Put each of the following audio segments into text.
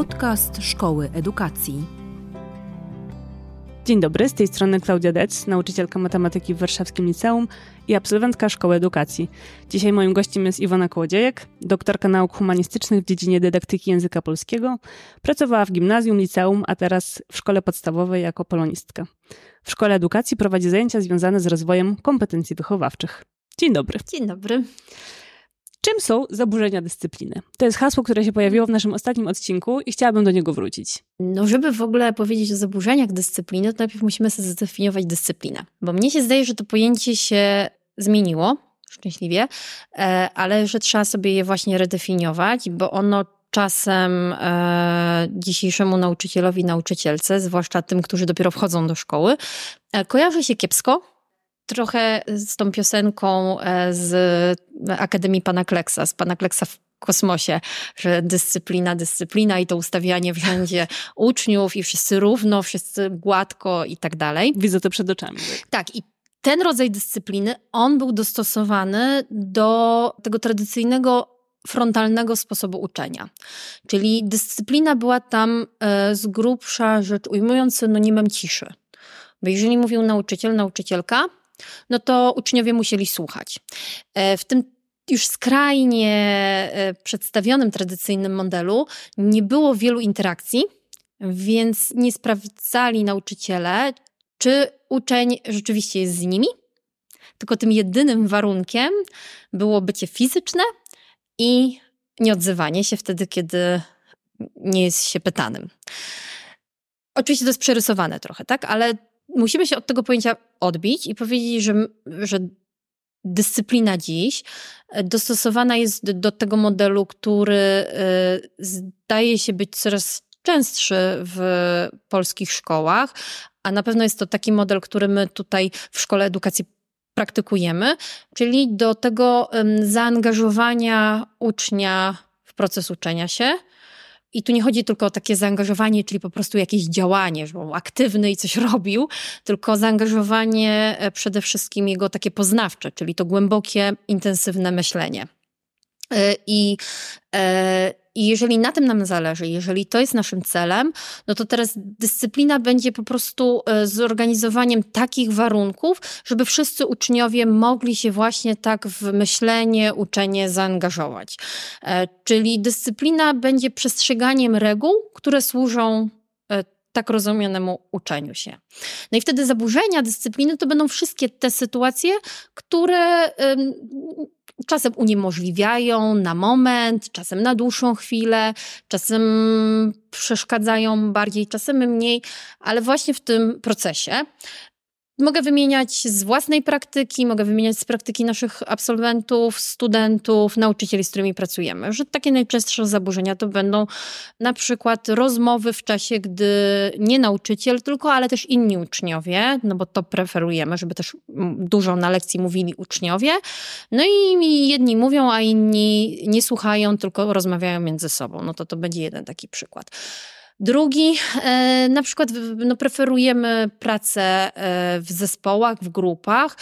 Podcast Szkoły Edukacji. Dzień dobry, z tej strony Klaudia Dec, nauczycielka matematyki w Warszawskim Liceum i absolwentka Szkoły Edukacji. Dzisiaj moim gościem jest Iwona Kołodziejek, doktorka nauk humanistycznych w dziedzinie dydaktyki języka polskiego. Pracowała w gimnazjum, liceum, a teraz w szkole podstawowej jako polonistka. W Szkole Edukacji prowadzi zajęcia związane z rozwojem kompetencji wychowawczych. Dzień dobry. Dzień dobry. Czym są zaburzenia dyscypliny? To jest hasło, które się pojawiło w naszym ostatnim odcinku i chciałabym do niego wrócić. No, żeby w ogóle powiedzieć o zaburzeniach dyscypliny, to najpierw musimy sobie zdefiniować dyscyplinę. Bo mnie się zdaje, że to pojęcie się zmieniło, szczęśliwie, e, ale że trzeba sobie je właśnie redefiniować, bo ono czasem e, dzisiejszemu nauczycielowi, nauczycielce, zwłaszcza tym, którzy dopiero wchodzą do szkoły, e, kojarzy się kiepsko, trochę z tą piosenką e, z Akademii Pana Kleksa, z Pana Kleksa w kosmosie, że dyscyplina, dyscyplina i to ustawianie wszędzie uczniów i wszyscy równo, wszyscy gładko i tak dalej. Widzę to przed oczami. Tak, i ten rodzaj dyscypliny, on był dostosowany do tego tradycyjnego frontalnego sposobu uczenia. Czyli dyscyplina była tam e, z grubsza rzecz ujmując synonimem ciszy. Bo jeżeli mówił nauczyciel, nauczycielka, no to uczniowie musieli słuchać. E, w tym już skrajnie e, przedstawionym tradycyjnym modelu nie było wielu interakcji, więc nie sprawdzali nauczyciele, czy uczeń rzeczywiście jest z nimi, tylko tym jedynym warunkiem było bycie fizyczne i nieodzywanie się wtedy, kiedy nie jest się pytanym. Oczywiście to jest przerysowane trochę, tak? Ale musimy się od tego pojęcia odbić i powiedzieć, że, że dyscyplina dziś e, dostosowana jest do tego modelu, który e, zdaje się być coraz częstszy w polskich szkołach, a na pewno jest to taki model, który my tutaj w Szkole Edukacji praktykujemy, czyli do tego zaangażowania ucznia w proces uczenia się, i tu nie chodzi tylko o takie zaangażowanie, czyli po prostu jakieś działanie, że był aktywny i coś robił, tylko zaangażowanie e, przede wszystkim jego takie poznawcze, czyli to głębokie, intensywne myślenie. E, I, e, i jeżeli na tym nam zależy, jeżeli to jest naszym celem, no to teraz dyscyplina będzie po prostu e, zorganizowaniem takich warunków, żeby wszyscy uczniowie mogli się właśnie tak w myślenie, uczenie zaangażować. E, czyli dyscyplina będzie przestrzeganiem reguł, które służą e, tak rozumianemu uczeniu się. No i wtedy zaburzenia dyscypliny to będą wszystkie te sytuacje, które czasem uniemożliwiają na moment, czasem na dłuższą chwilę, czasem przeszkadzają bardziej, czasem mniej, ale właśnie w tym procesie Mogę wymieniać z własnej praktyki, mogę wymieniać z praktyki naszych absolwentów, studentów, nauczycieli, z którymi pracujemy. Że takie najczęstsze zaburzenia to będą na przykład rozmowy w czasie, gdy nie nauczyciel, tylko ale też inni uczniowie, no bo to preferujemy, żeby też dużo na lekcji mówili uczniowie. No i jedni mówią, a inni nie słuchają, tylko rozmawiają między sobą. No to to będzie jeden taki przykład. Drugi, e, na przykład no, preferujemy pracę e, w zespołach, w grupach,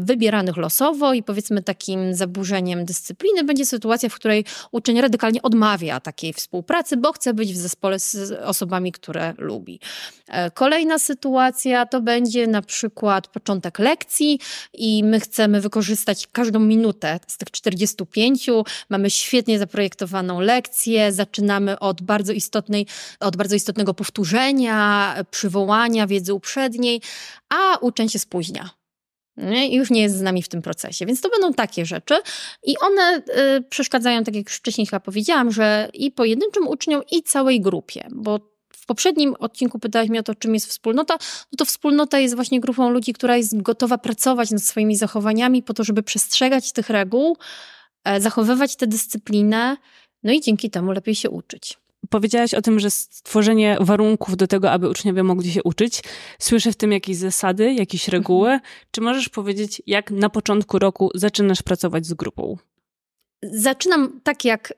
wybieranych losowo i powiedzmy takim zaburzeniem dyscypliny będzie sytuacja, w której uczeń radykalnie odmawia takiej współpracy, bo chce być w zespole z osobami, które lubi. E, kolejna sytuacja to będzie na przykład początek lekcji i my chcemy wykorzystać każdą minutę z tych 45. Mamy świetnie zaprojektowaną lekcję, zaczynamy od bardzo istotnej od bardzo istotnego powtórzenia, przywołania wiedzy uprzedniej, a uczeń się spóźnia. I już nie jest z nami w tym procesie. Więc to będą takie rzeczy i one y, przeszkadzają, tak jak już wcześniej chyba powiedziałam, że i pojedynczym uczniom, i całej grupie, bo w poprzednim odcinku pytałeś mnie o to, czym jest wspólnota. No to wspólnota jest właśnie grupą ludzi, która jest gotowa pracować nad swoimi zachowaniami po to, żeby przestrzegać tych reguł, e, zachowywać tę dyscyplinę, no i dzięki temu lepiej się uczyć. Powiedziałaś o tym, że stworzenie warunków do tego, aby uczniowie mogli się uczyć. Słyszę w tym jakieś zasady, jakieś reguły. Mhm. Czy możesz powiedzieć, jak na początku roku zaczynasz pracować z grupą? Zaczynam tak, jak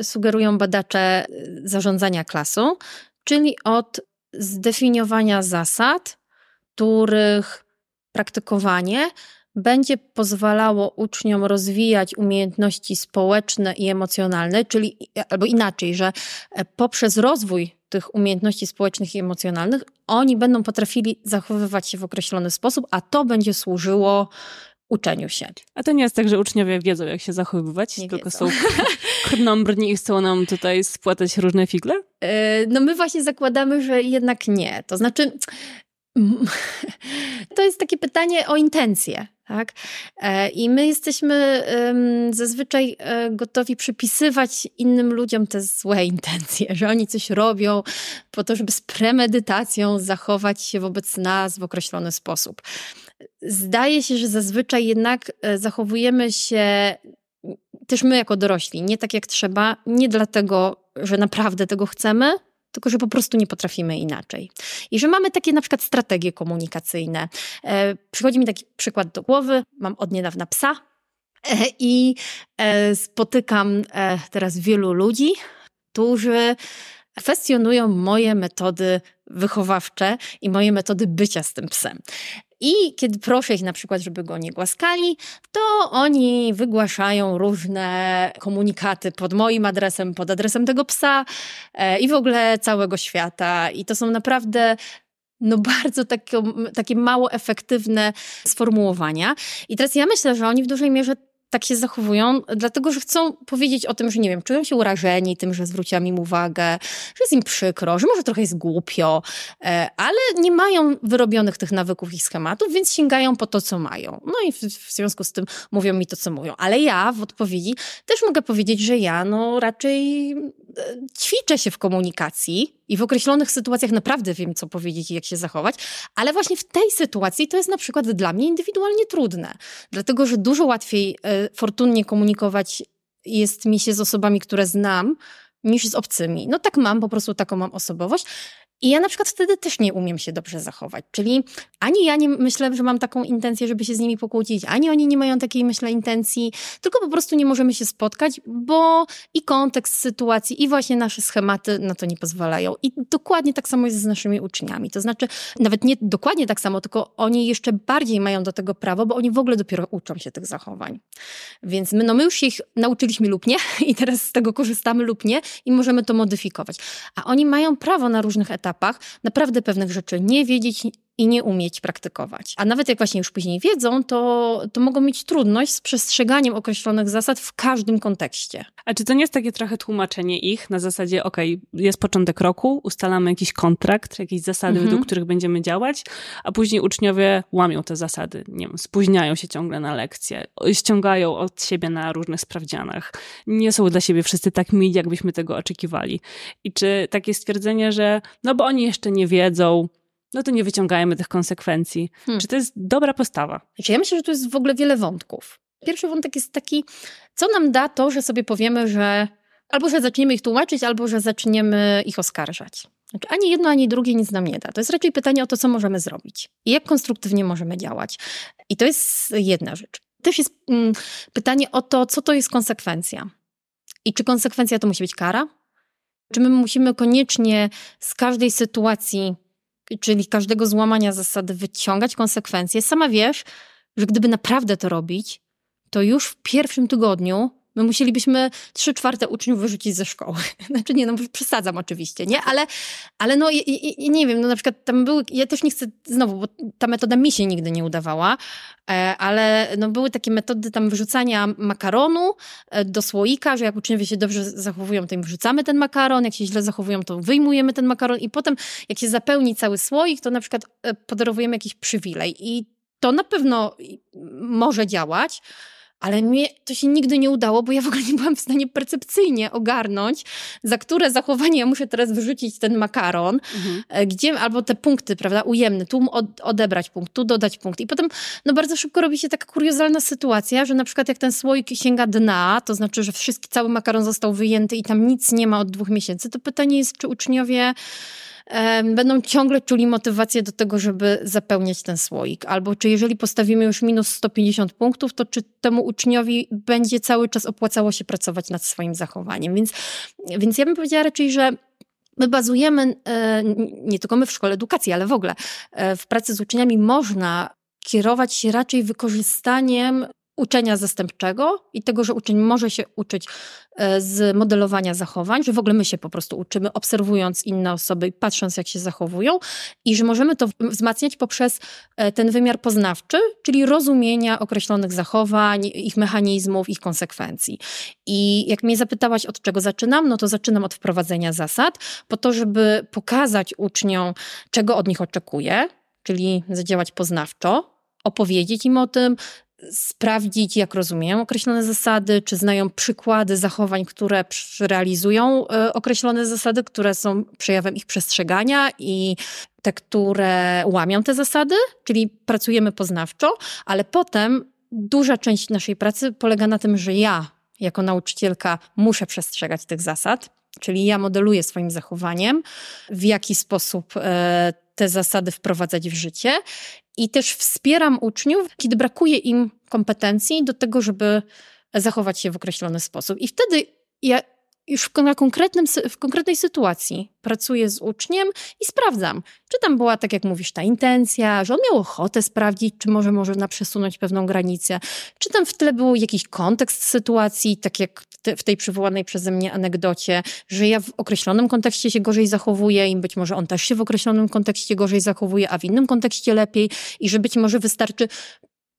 y, sugerują badacze e, zarządzania klasą, czyli od zdefiniowania zasad, których praktykowanie będzie pozwalało uczniom rozwijać umiejętności społeczne i emocjonalne, czyli albo inaczej, że e, poprzez rozwój tych umiejętności społecznych i emocjonalnych oni będą potrafili zachowywać się w określony sposób, a to będzie służyło uczeniu się. A to nie jest tak, że uczniowie wiedzą, jak się zachowywać, nie tylko wiedzą. są krnąbrni i chcą nam tutaj spłatać różne figle? E, no my właśnie zakładamy, że jednak nie. To znaczy, to jest takie pytanie o intencje. Tak? E, I my jesteśmy zazwyczaj e, gotowi przypisywać innym ludziom te złe intencje, że oni coś robią po to, żeby z premedytacją zachować się wobec nas w określony sposób. Zdaje się, że zazwyczaj jednak e, zachowujemy się też my jako dorośli, nie tak jak trzeba, nie dlatego, że naprawdę tego chcemy, tylko że po prostu nie potrafimy inaczej. I że mamy takie na przykład strategie komunikacyjne. E, przychodzi mi taki przykład do głowy. Mam od niedawna psa e, i e, spotykam e, teraz wielu ludzi, którzy kwestionują moje metody wychowawcze i moje metody bycia z tym psem. I kiedy proszę ich na przykład, żeby go nie głaskali, to oni wygłaszają różne komunikaty pod moim adresem, pod adresem tego psa e, i w ogóle całego świata. I to są naprawdę no bardzo takie, takie mało efektywne sformułowania. I teraz ja myślę, że oni w dużej mierze tak się zachowują, dlatego że chcą powiedzieć o tym, że nie wiem, czują się urażeni tym, że zwróciłam im uwagę, że jest im przykro, że może trochę jest głupio, e, ale nie mają wyrobionych tych nawyków i schematów, więc sięgają po to, co mają. No i w, w związku z tym mówią mi to, co mówią. Ale ja w odpowiedzi też mogę powiedzieć, że ja no raczej ćwiczę się w komunikacji i w określonych sytuacjach naprawdę wiem, co powiedzieć i jak się zachować, ale właśnie w tej sytuacji to jest na przykład dla mnie indywidualnie trudne, dlatego że dużo łatwiej e, fortunnie komunikować jest mi się z osobami, które znam, niż z obcymi. No tak mam, po prostu taką mam osobowość. I ja na przykład wtedy też nie umiem się dobrze zachować. Czyli ani ja nie myślę, że mam taką intencję, żeby się z nimi pokłócić, ani oni nie mają takiej, myślę, intencji, tylko po prostu nie możemy się spotkać, bo i kontekst sytuacji, i właśnie nasze schematy na to nie pozwalają. I dokładnie tak samo jest z naszymi uczniami. To znaczy, nawet nie dokładnie tak samo, tylko oni jeszcze bardziej mają do tego prawo, bo oni w ogóle dopiero uczą się tych zachowań. Więc my, no my już ich nauczyliśmy lub nie i teraz z tego korzystamy lub nie i możemy to modyfikować. A oni mają prawo na różnych etapach etapach naprawdę pewnych rzeczy nie wiedzieć, i nie umieć praktykować. A nawet jak właśnie już później wiedzą, to, to mogą mieć trudność z przestrzeganiem określonych zasad w każdym kontekście. A czy to nie jest takie trochę tłumaczenie ich na zasadzie, ok, jest początek roku, ustalamy jakiś kontrakt, jakieś zasady, mhm. według których będziemy działać, a później uczniowie łamią te zasady, nie wiem, spóźniają się ciągle na lekcje, ściągają od siebie na różnych sprawdzianach, nie są dla siebie wszyscy tak mili, jakbyśmy tego oczekiwali. I czy takie stwierdzenie, że no bo oni jeszcze nie wiedzą, no to nie wyciągajmy tych konsekwencji. Hmm. Czy to jest dobra postawa? Znaczy, ja myślę, że tu jest w ogóle wiele wątków. Pierwszy wątek jest taki, co nam da to, że sobie powiemy, że albo że zaczniemy ich tłumaczyć, albo że zaczniemy ich oskarżać. Znaczy, ani jedno, ani drugie nic nam nie da. To jest raczej pytanie o to, co możemy zrobić i jak konstruktywnie możemy działać. I to jest jedna rzecz. Też jest mm, pytanie o to, co to jest konsekwencja. I czy konsekwencja to musi być kara? Czy my musimy koniecznie z każdej sytuacji czyli każdego złamania zasady wyciągać konsekwencje. Sama wiesz, że gdyby naprawdę to robić, to już w pierwszym tygodniu My musielibyśmy trzy czwarte uczniów wyrzucić ze szkoły. Znaczy nie, no przesadzam oczywiście, nie? Ale, ale no i, i, nie wiem, no na przykład tam były, ja też nie chcę, znowu, bo ta metoda mi się nigdy nie udawała, e, ale no były takie metody tam wyrzucania makaronu e, do słoika, że jak uczniowie się dobrze zachowują, to im wrzucamy ten makaron, jak się źle zachowują, to wyjmujemy ten makaron i potem jak się zapełni cały słoik, to na przykład e, podarowujemy jakiś przywilej i to na pewno może działać, ale mnie to się nigdy nie udało, bo ja w ogóle nie byłam w stanie percepcyjnie ogarnąć, za które zachowanie ja muszę teraz wyrzucić ten makaron, mhm. E, gdzie, albo te punkty, prawda, ujemne, tu odebrać punkt, tu dodać punkt. I potem, no bardzo szybko robi się taka kuriozalna sytuacja, że na przykład jak ten słoik sięga dna, to znaczy, że wszystki, cały makaron został wyjęty i tam nic nie ma od dwóch miesięcy, to pytanie jest, czy uczniowie będą ciągle czuli motywację do tego, żeby zapełniać ten słoik. Albo czy jeżeli postawimy już minus 150 punktów, to czy temu uczniowi będzie cały czas opłacało się pracować nad swoim zachowaniem. Więc, więc ja bym powiedziała raczej, że My bazujemy, e, nie tylko my w szkole edukacji, ale w ogóle e, w pracy z uczniami można kierować się raczej wykorzystaniem uczenia zastępczego i tego, że uczeń może się uczyć e, z modelowania zachowań, że w ogóle my się po prostu uczymy, obserwując inne osoby i patrząc, jak się zachowują, i że możemy to wzmacniać poprzez e, ten wymiar poznawczy, czyli rozumienia określonych zachowań, ich mechanizmów, ich konsekwencji. I jak mnie zapytałaś, od czego zaczynam, no to zaczynam od wprowadzenia zasad, po to, żeby pokazać uczniom, czego od nich oczekuję, czyli zadziałać poznawczo, opowiedzieć im o tym, sprawdzić, jak rozumieją określone zasady, czy znają przykłady zachowań, które realizują e, określone zasady, które są przejawem ich przestrzegania i te, które łamią te zasady, czyli pracujemy poznawczo, ale potem duża część naszej pracy polega na tym, że ja jako nauczycielka muszę przestrzegać tych zasad, czyli ja modeluję swoim zachowaniem, w jaki sposób e, te zasady wprowadzać w życie i też wspieram uczniów, kiedy brakuje im kompetencji do tego, żeby zachować się w określony sposób. I wtedy ja już na konkretnym, w konkretnej sytuacji pracuję z uczniem i sprawdzam, czy tam była, tak jak mówisz, ta intencja, że on miał ochotę sprawdzić, czy może można przesunąć pewną granicę, czy tam w tle był jakiś kontekst sytuacji, tak jak w tej przywołanej przeze mnie anegdocie, że ja w określonym kontekście się gorzej zachowuję i być może on też się w określonym kontekście gorzej zachowuje, a w innym kontekście lepiej i że być może wystarczy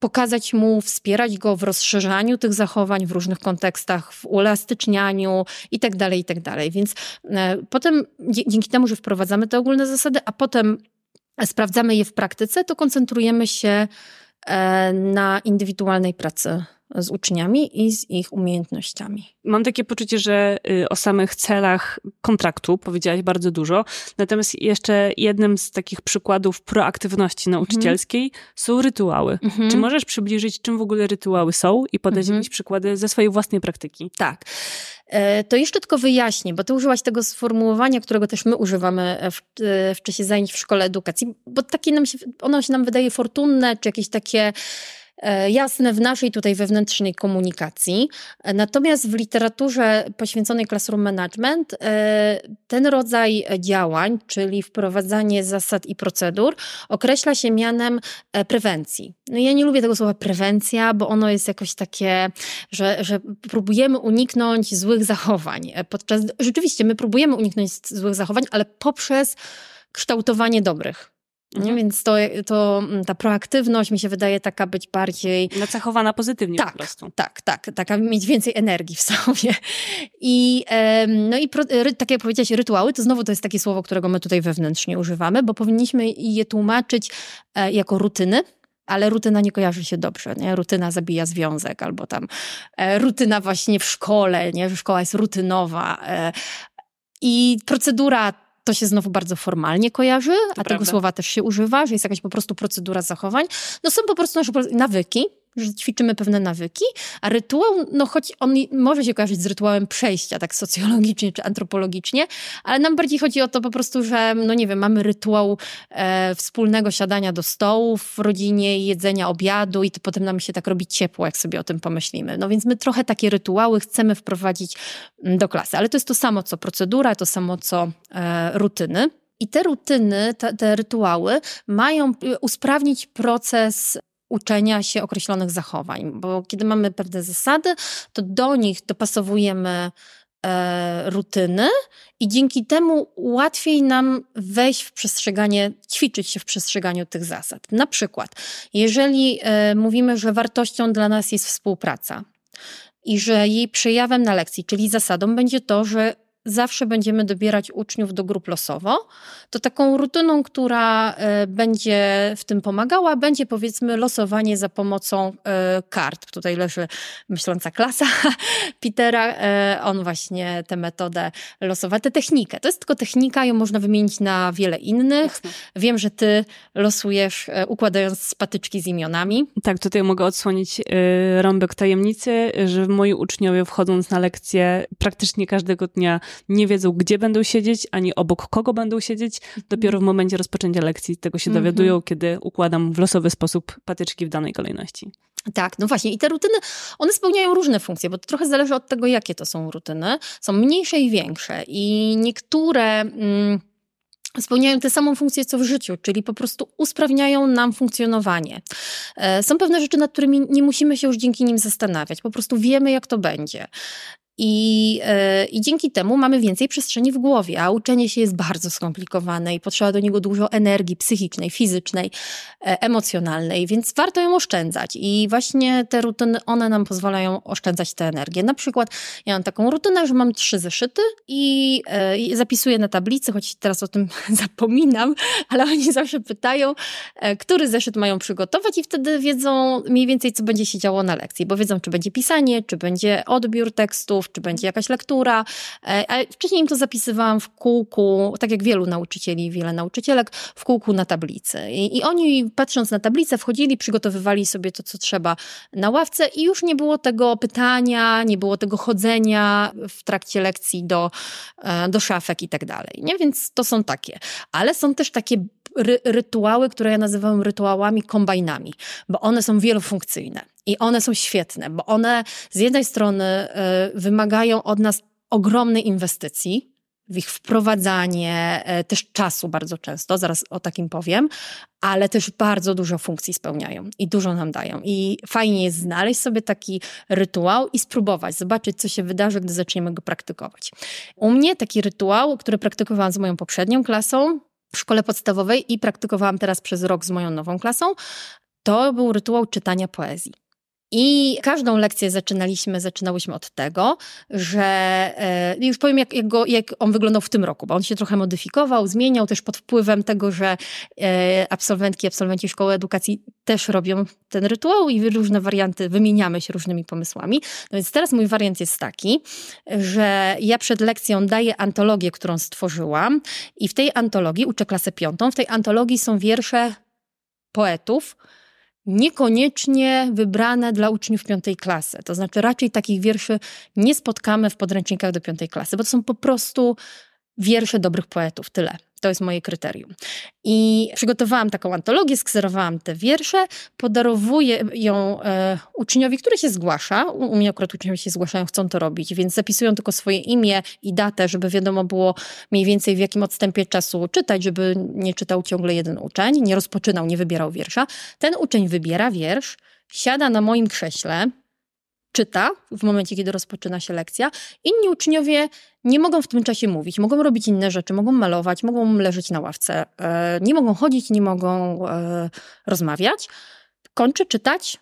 pokazać mu, wspierać go w rozszerzaniu tych zachowań w różnych kontekstach, w uelastycznianiu itd., tak itd. Tak Więc e, potem dzięki temu, że wprowadzamy te ogólne zasady, a potem sprawdzamy je w praktyce, to koncentrujemy się e, na indywidualnej pracy z uczniami i z ich umiejętnościami. Mam takie poczucie, że y, o samych celach kontraktu powiedziałaś bardzo dużo, natomiast jeszcze jednym z takich przykładów proaktywności nauczycielskiej mhm. są rytuały. Mhm. Czy możesz przybliżyć, czym w ogóle rytuały są i podać mhm. jakieś przykłady ze swojej własnej praktyki? Tak. E, to jeszcze tylko wyjaśnię, bo ty użyłaś tego sformułowania, którego też my używamy w, w czasie zajęć w szkole edukacji, bo takie nam się, ono się nam wydaje fortunne, czy jakieś takie E, jasne w naszej tutaj wewnętrznej komunikacji. E, natomiast w literaturze poświęconej Classroom Management e, ten rodzaj działań, czyli wprowadzanie zasad i procedur, określa się mianem prewencji. No ja nie lubię tego słowa prewencja, bo ono jest jakoś takie, że, że próbujemy uniknąć złych zachowań. Podczas, rzeczywiście, my próbujemy uniknąć złych zachowań, ale poprzez kształtowanie dobrych. Mhm. Więc to, to mm, ta proaktywność mi się wydaje taka być bardziej... Nacechowana pozytywnie tak, po prostu. Tak, tak, taka mieć więcej energii w sobie. I, no i pro, tak jak powiedziałaś, rytuały, to znowu to jest takie słowo, którego my tutaj wewnętrznie używamy, bo powinniśmy je tłumaczyć e, jako rutyny, ale rutyna nie kojarzy się dobrze, nie? Rutyna zabija związek, albo tam e, rutyna właśnie w szkole, nie? Że szkoła jest rutynowa. E, I procedura to się znowu bardzo formalnie kojarzy, to a prawda. tego słowa też się używa, że jest jakaś po prostu procedura zachowań. No są po prostu nasze nawyki, że ćwiczymy pewne nawyki, a rytuał, no choć on może się kojarzyć z rytuałem przejścia, tak socjologicznie czy antropologicznie, ale nam bardziej chodzi o to po prostu, że, no nie wiem, mamy rytuał e, wspólnego siadania do stołu w rodzinie, jedzenia obiadu i to potem nam się tak robi ciepło, jak sobie o tym pomyślimy. No więc my trochę takie rytuały chcemy wprowadzić mm, do klasy, ale to jest to samo co procedura, to samo co e, rutyny. I te rutyny, te, te rytuały mają e, usprawnić proces uczenia się określonych zachowań, bo kiedy mamy pewne zasady, to do nich dopasowujemy e, rutyny i dzięki temu łatwiej nam wejść w przestrzeganie, ćwiczyć się w przestrzeganiu tych zasad. Na przykład, jeżeli e, mówimy, że wartością dla nas jest współpraca, i że jej przejawem na lekcji, czyli zasadą będzie to, że zawsze będziemy dobierać uczniów do grup losowo, to taką rutyną, która e, będzie w tym pomagała, będzie powiedzmy losowanie za pomocą e, kart. Tutaj leży myśląca klasa Petera. E, on właśnie tę metodę losowa, tę technikę. To jest tylko technika, ją można wymienić na wiele innych. Jasne. Wiem, że ty losujesz układając patyczki z imionami. Tak, tutaj mogę odsłonić rąbek tajemnicy, że moi uczniowie wchodząc na lekcje praktycznie każdego dnia nie wiedzą, gdzie będą siedzieć, ani obok kogo będą siedzieć. Dopiero w momencie rozpoczęcia lekcji tego się mhm. dowiadują, kiedy układam w losowy sposób patyczki w danej kolejności. Tak, no właśnie. I te rutyny, one spełniają różne funkcje, bo to trochę zależy od tego, jakie to są rutyny. Są mniejsze i większe. I niektóre. Mm, spełniają tę samą funkcję co w życiu, czyli po prostu usprawniają nam funkcjonowanie. E, są pewne rzeczy, nad którymi nie musimy się już dzięki nim zastanawiać, po prostu wiemy, jak to będzie. I, yy, I dzięki temu mamy więcej przestrzeni w głowie, a uczenie się jest bardzo skomplikowane i potrzeba do niego dużo energii psychicznej, fizycznej, e, emocjonalnej, więc warto ją oszczędzać. I właśnie te rutyny, one nam pozwalają oszczędzać tę energię. Na przykład ja mam taką rutynę, że mam trzy zeszyty i e, zapisuję na tablicy, choć teraz o tym zapominam, ale oni zawsze pytają, e, który zeszyt mają przygotować i wtedy wiedzą mniej więcej, co będzie się działo na lekcji, bo wiedzą, czy będzie pisanie, czy będzie odbiór tekstów, czy będzie jakaś lektura. E, a wcześniej im to zapisywałam w kółku, tak jak wielu nauczycieli, wiele nauczycielek, w kółku na tablicy. I, I, oni patrząc na tablicę wchodzili, przygotowywali sobie to, co trzeba na ławce i już nie było tego pytania, nie było tego chodzenia w trakcie lekcji do, e, do szafek i tak dalej. Nie? Więc to są takie. Ale są też takie ry rytuały, które ja nazywam rytuałami kombajnami, bo one są wielofunkcyjne i one są świetne, bo one z jednej strony y, wymagają od nas ogromnej inwestycji, w ich wprowadzanie, y, też czasu bardzo często, zaraz o takim powiem, ale też bardzo dużo funkcji spełniają i dużo nam dają. I fajnie jest znaleźć sobie taki rytuał i spróbować, zobaczyć, co się wydarzy, gdy zaczniemy go praktykować. U mnie taki rytuał, który praktykowałam z moją poprzednią klasą, w szkole podstawowej i praktykowałam teraz przez rok z moją nową klasą, to był rytuał czytania poezji. I każdą lekcję zaczynaliśmy, zaczynałyśmy od tego, że e, już powiem, jak, jak, go, jak on wyglądał w tym roku, bo on się trochę modyfikował, zmieniał też pod wpływem tego, że e, absolwentki, absolwenci szkoły edukacji też robią ten rytuał i różne warianty, wymieniamy się różnymi pomysłami. No więc teraz mój wariant jest taki, że ja przed lekcją daję antologię, którą stworzyłam i w tej antologii, uczę klasę piątą, w tej antologii są wiersze poetów, niekoniecznie wybrane dla uczniów piątej klasy. To znaczy raczej takich wierszy nie spotkamy w podręcznikach do piątej klasy, bo to są po prostu wiersze dobrych poetów, tyle. To jest moje kryterium. I przygotowałam taką antologię, skserowałam te wiersze, podarowuję ją e, uczniowi, który się zgłasza. U, u mnie akurat uczniowie się zgłaszają, chcą to robić, więc zapisują tylko swoje imię i datę, żeby wiadomo było mniej więcej w jakim odstępie czasu czytać, żeby nie czytał ciągle jeden uczeń, nie rozpoczynał, nie wybierał wiersza. Ten uczeń wybiera wiersz, siada na moim krześle, czyta w momencie, kiedy rozpoczyna się lekcja. Inni uczniowie nie mogą w tym czasie mówić, mogą robić inne rzeczy, mogą malować, mogą leżeć na ławce, e, nie mogą chodzić, nie mogą e, rozmawiać. Kończy czytać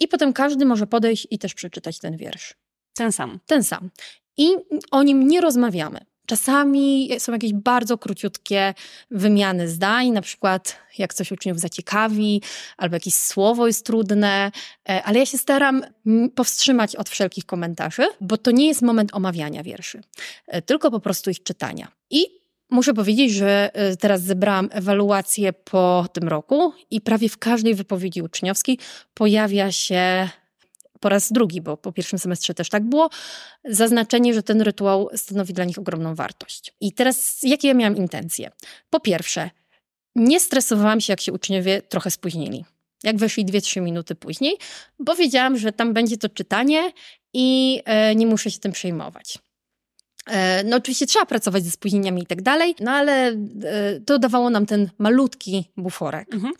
i potem każdy może podejść i też przeczytać ten wiersz. Ten sam. Ten sam. I o nim nie rozmawiamy. Czasami są jakieś bardzo króciutkie wymiany zdań, na przykład jak coś uczniów zaciekawi, albo jakieś słowo jest trudne, e, ale ja się staram powstrzymać od wszelkich komentarzy, bo to nie jest moment omawiania wierszy, e, tylko po prostu ich czytania. I Muszę powiedzieć, że e, teraz zebrałam ewaluację po tym roku i prawie w każdej wypowiedzi uczniowskiej pojawia się po raz drugi, bo po pierwszym semestrze też tak było, zaznaczenie, że ten rytuał stanowi dla nich ogromną wartość. I teraz jakie ja miałam intencje? Po pierwsze, nie stresowałam się, jak się uczniowie trochę spóźnili. Jak weszli 2-3 minuty później, bo wiedziałam, że tam będzie to czytanie i e, nie muszę się tym przejmować. E, no oczywiście trzeba pracować ze spóźnieniami i tak dalej, no ale e, to dawało nam ten malutki buforek. Mhm.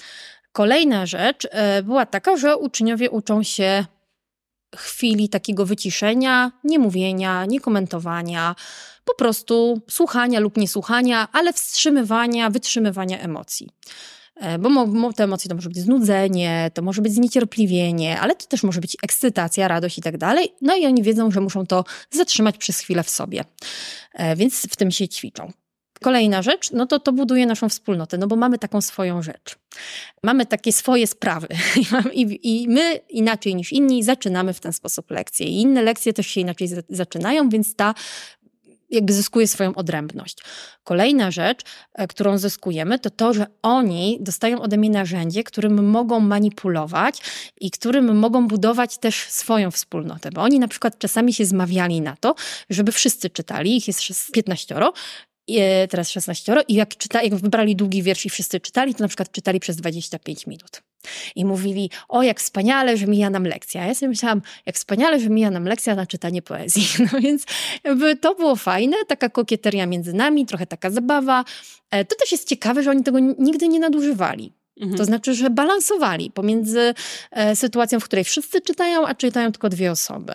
Kolejna rzecz była taka, że uczniowie uczą się chwili takiego wyciszenia, nie mówienia, nie komentowania, po prostu słuchania lub niesłuchania, ale wstrzymywania, wytrzymywania emocji. E, bo te emocje to może być znudzenie, to może być zniecierpliwienie, ale to też może być ekscytacja, radość i tak dalej. No i oni wiedzą, że muszą to zatrzymać przez chwilę w sobie. E, więc w tym się ćwiczą. Kolejna rzecz, no to to buduje naszą wspólnotę, no bo mamy taką swoją rzecz. Mamy takie swoje sprawy I, i my inaczej niż inni zaczynamy w ten sposób lekcje. I inne lekcje też się inaczej zaczynają, więc ta jakby zyskuje swoją odrębność. Kolejna rzecz, e, którą zyskujemy, to to, że oni dostają ode mnie narzędzie, którym mogą manipulować i którym mogą budować też swoją wspólnotę. Bo oni na przykład czasami się zmawiali na to, żeby wszyscy czytali, ich jest 15, teraz 16 i jak, czyta, jak wybrali długi wiersz i wszyscy czytali, to na przykład czytali przez 25 minut. I mówili, o jak wspaniale, że mija nam lekcja. Ja sobie myślałam, jak wspaniale, że mija nam lekcja na czytanie poezji. No więc to było fajne, taka kokieteria między nami, trochę taka zabawa. E, to też jest ciekawe, że oni tego nigdy nie nadużywali. Mhm. To znaczy, że balansowali pomiędzy e, sytuacją, w której wszyscy czytają, a czytają tylko dwie osoby.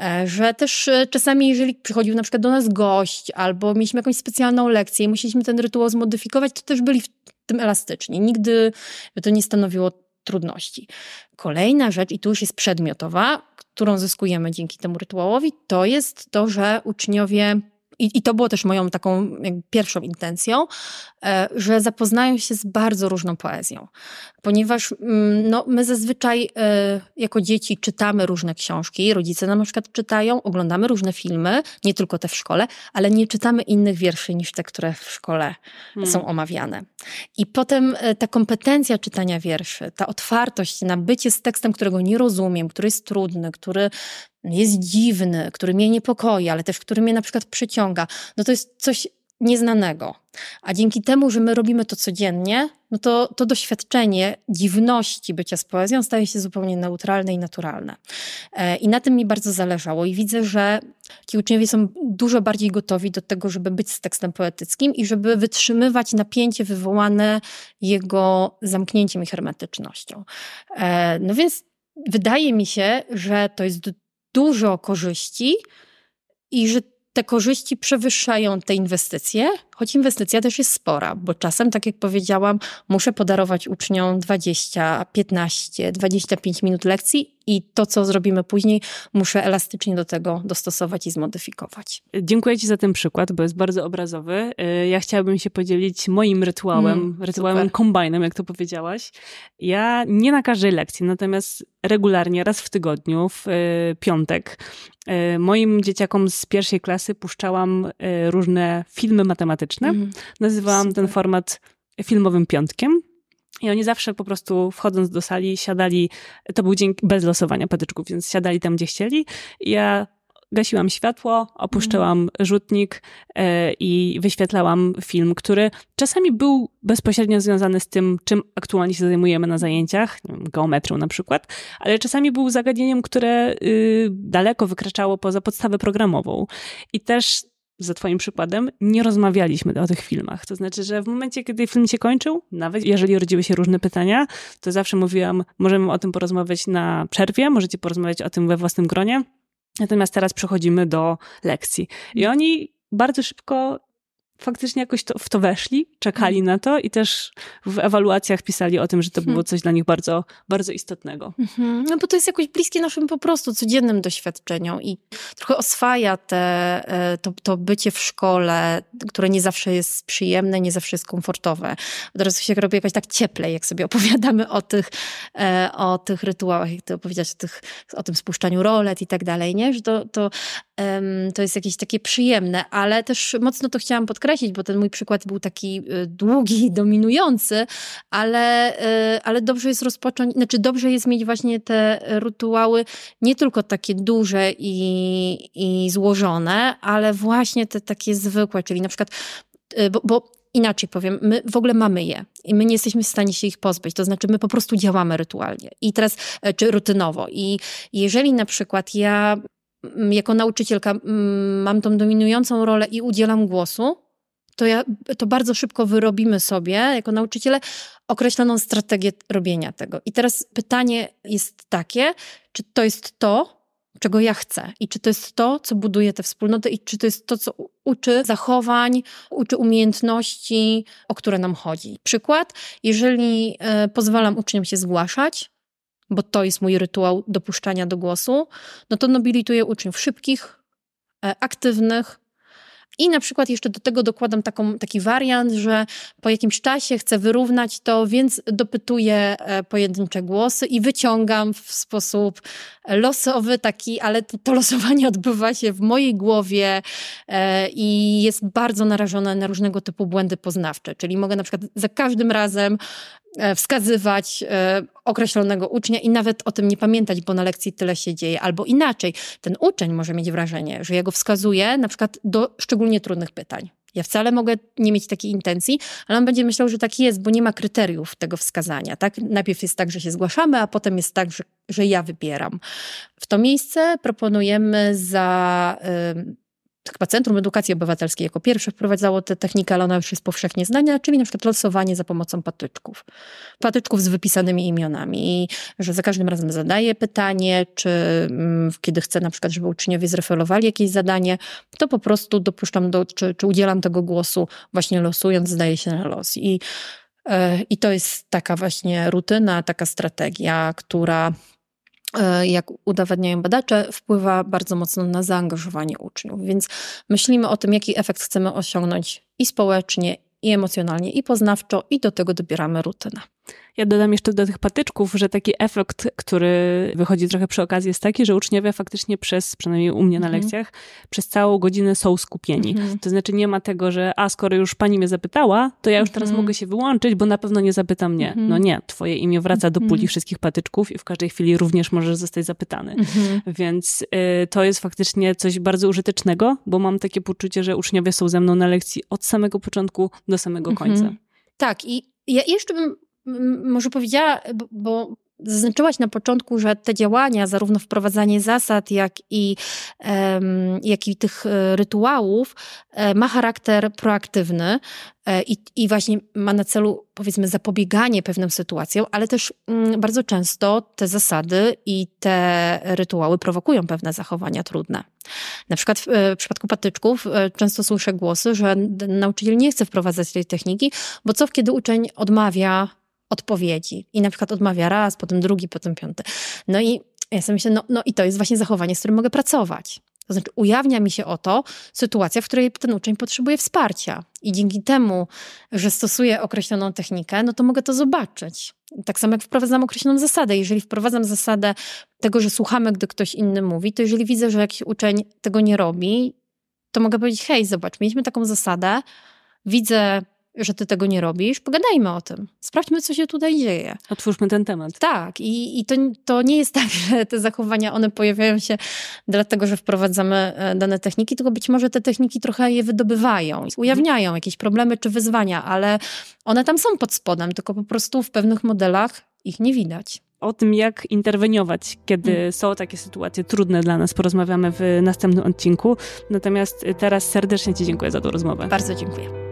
E, że też e, czasami, jeżeli przychodził na przykład do nas gość, albo mieliśmy jakąś specjalną lekcję i musieliśmy ten rytuał zmodyfikować, to też byli w tym elastyczni. Nigdy to nie stanowiło trudności. Kolejna rzecz, i tu już jest przedmiotowa, którą zyskujemy dzięki temu rytuałowi, to jest to, że uczniowie i, I, to było też moją taką pierwszą intencją, e, że zapoznają się z bardzo różną poezją. Ponieważ mm, no, my zazwyczaj e, jako dzieci czytamy różne książki, rodzice nam na przykład czytają, oglądamy różne filmy, nie tylko te w szkole, ale nie czytamy innych wierszy niż te, które w szkole hmm. są omawiane. I potem e, ta kompetencja czytania wierszy, ta otwartość na bycie z tekstem, którego nie rozumiem, który jest trudny, który jest dziwny, który mnie niepokoi, ale też który mnie na przykład przyciąga, no to jest coś nieznanego. A dzięki temu, że my robimy to codziennie, no to to doświadczenie dziwności bycia z poezją staje się zupełnie neutralne i naturalne. E, I na tym mi bardzo zależało i widzę, że ci uczniowie są dużo bardziej gotowi do tego, żeby być z tekstem poetyckim i żeby wytrzymywać napięcie wywołane jego zamknięciem i hermetycznością. E, no więc wydaje mi się, że to jest dużo korzyści i że te korzyści przewyższają te inwestycje, choć inwestycja też jest spora, bo czasem, tak jak powiedziałam, muszę podarować uczniom 20, 15, 25 minut lekcji i to, co zrobimy później, muszę elastycznie do tego dostosować i zmodyfikować. Dziękuję Ci za ten przykład, bo jest bardzo obrazowy. Y, ja chciałabym się podzielić moim rytuałem, mm, rytuałem kombajnem, jak to powiedziałaś. Ja nie na każdej lekcji, natomiast regularnie, raz w tygodniu, w y, piątek, y, moim dzieciakom z pierwszej klasy puszczałam różne filmy matematyczne. Mm, Nazywałam super. ten format filmowym piątkiem. I oni zawsze po prostu wchodząc do sali siadali, to był dzień bez losowania patyczków, więc siadali tam, gdzie chcieli. I ja gasiłam światło, opuszczałam mm. rzutnik e, i wyświetlałam film, który czasami był bezpośrednio związany z tym, czym aktualnie się zajmujemy na zajęciach, geometrią na przykład, ale czasami był zagadnieniem, które y, daleko wykraczało poza podstawę programową. I też za Twoim przykładem, nie rozmawialiśmy o tych filmach. To znaczy, że w momencie, kiedy film się kończył, nawet jeżeli rodziły się różne pytania, to zawsze mówiłam, możemy o tym porozmawiać na przerwie, możecie porozmawiać o tym we własnym gronie. Natomiast teraz przechodzimy do lekcji. I oni bardzo szybko faktycznie jakoś to, w to weszli, czekali mhm. na to i też w ewaluacjach pisali o tym, że to było mhm. coś dla nich bardzo, bardzo istotnego. Mhm. No bo to jest jakoś bliskie naszym po prostu codziennym doświadczeniom i trochę oswaja te, e, to, to bycie w szkole, które nie zawsze jest przyjemne, nie zawsze jest komfortowe. Teraz się robi jakoś tak cieplej, jak sobie opowiadamy o tych, e, o tych rytuałach, jak ty opowiedziałeś o, tych, o tym spuszczaniu rolet i tak dalej, nie? Że to, to, to jest jakieś takie przyjemne, ale też mocno to chciałam podkreślić, bo ten mój przykład był taki y, długi, dominujący, ale, y, ale dobrze jest rozpocząć, znaczy dobrze jest mieć właśnie te rytuały nie tylko takie duże i, i złożone, ale właśnie te takie zwykłe, czyli na przykład, y, bo, bo inaczej powiem, my w ogóle mamy je i my nie jesteśmy w stanie się ich pozbyć. To znaczy, my po prostu działamy rytualnie i teraz, e, czy rutynowo. I jeżeli na przykład ja jako nauczycielka mam tą dominującą rolę i udzielam głosu, to, ja, to bardzo szybko wyrobimy sobie, jako nauczyciele, określoną strategię robienia tego. I teraz pytanie jest takie, czy to jest to, czego ja chcę i czy to jest to, co buduje tę wspólnotę i czy to jest to, co uczy zachowań, uczy umiejętności, o które nam chodzi. Przykład, jeżeli e, pozwalam uczniom się zgłaszać, bo to jest mój rytuał dopuszczania do głosu, no to nobilituję uczniów szybkich, e, aktywnych, i na przykład jeszcze do tego dokładam taką, taki wariant, że po jakimś czasie chcę wyrównać to, więc dopytuję e, pojedyncze głosy i wyciągam w sposób losowy taki, ale to, losowanie odbywa się w mojej głowie e, i jest bardzo narażone na różnego typu błędy poznawcze. Czyli mogę na przykład za każdym razem E, wskazywać e, określonego ucznia i nawet o tym nie pamiętać, bo na lekcji tyle się dzieje. Albo inaczej, ten uczeń może mieć wrażenie, że ja go wskazuję na przykład do szczególnie trudnych pytań. Ja wcale mogę nie mieć takiej intencji, ale on będzie myślał, że tak jest, bo nie ma kryteriów tego wskazania. Tak? Najpierw jest tak, że się zgłaszamy, a potem jest tak, że, że ja wybieram. W to miejsce proponujemy za chyba Centrum Edukacji Obywatelskiej jako pierwsze wprowadzało tę technikę, ale ona już jest powszechnie znana, czyli na przykład losowanie za pomocą patyczków. Patyczków z wypisanymi imionami. I że za każdym razem zadaję pytanie, czy mm, kiedy chcę na przykład, żeby uczniowie zreferowali jakieś zadanie, to po prostu dopuszczam do, czy, czy udzielam tego głosu właśnie losując, zdaje się na los. I, e, I to jest taka właśnie rutyna, taka strategia, która jak udowadniają badacze, wpływa bardzo mocno na zaangażowanie uczniów. Więc myślimy o tym, jaki efekt chcemy osiągnąć i społecznie, i emocjonalnie, i poznawczo, i do tego dobieramy rutynę. Ja dodam jeszcze do tych patyczków, że taki efekt, który wychodzi trochę przy okazji, jest taki, że uczniowie faktycznie przez, przynajmniej u mnie na mhm. lekcjach, przez całą godzinę są skupieni. Mhm. To znaczy nie ma tego, że a skoro już pani mnie zapytała, to ja już teraz mhm. mogę się wyłączyć, bo na pewno nie zapyta mnie. No nie, twoje imię wraca do puli wszystkich patyczków i w każdej chwili również możesz zostać zapytany. Więc y, to jest faktycznie coś bardzo użytecznego, bo mam takie poczucie, że uczniowie są ze mną na lekcji od samego początku do samego końca. Tak i ja jeszcze bym może powiedziała, bo zaznaczyłaś na początku, że te działania, zarówno wprowadzanie zasad, jak i, jak i tych e, rytuałów, e, ma charakter proaktywny e, i, i właśnie ma na celu, powiedzmy, zapobieganie pewnym sytuacjom, ale też mm, bardzo często te zasady i te rytuały prowokują pewne zachowania trudne. Na przykład w, w przypadku patyczków często słyszę głosy, że nauczyciel nie chce wprowadzać tej techniki, bo co kiedy uczeń odmawia odpowiedzi i na przykład odmawia raz, potem drugi, potem piąty. No i ja sobie myślę, no, no i to jest właśnie zachowanie, z którym mogę pracować. To znaczy, ujawnia mi się oto sytuacja, w której ten uczeń potrzebuje wsparcia. I dzięki temu, że stosuję określoną technikę, no to mogę to zobaczyć. Tak samo jak wprowadzam określoną zasadę. Jeżeli wprowadzam zasadę tego, że słuchamy, gdy ktoś inny mówi, to jeżeli widzę, że jakiś uczeń tego nie robi, to mogę powiedzieć: hej, zobacz, mieliśmy taką zasadę, widzę że ty tego nie robisz, pogadajmy o tym. Sprawdźmy, co się tutaj dzieje. Otwórzmy ten temat. Tak. I, i to, to nie jest tak, że te zachowania, one pojawiają się dlatego, że wprowadzamy e, dane techniki, tylko być może te techniki trochę je wydobywają, ujawniają jakieś problemy czy wyzwania, ale one tam są pod spodem, tylko po prostu w pewnych modelach ich nie widać o tym, jak interweniować, kiedy hmm. są takie sytuacje trudne dla nas, porozmawiamy w następnym odcinku. Natomiast teraz serdecznie Ci dziękuję za tę rozmowę. Bardzo dziękuję.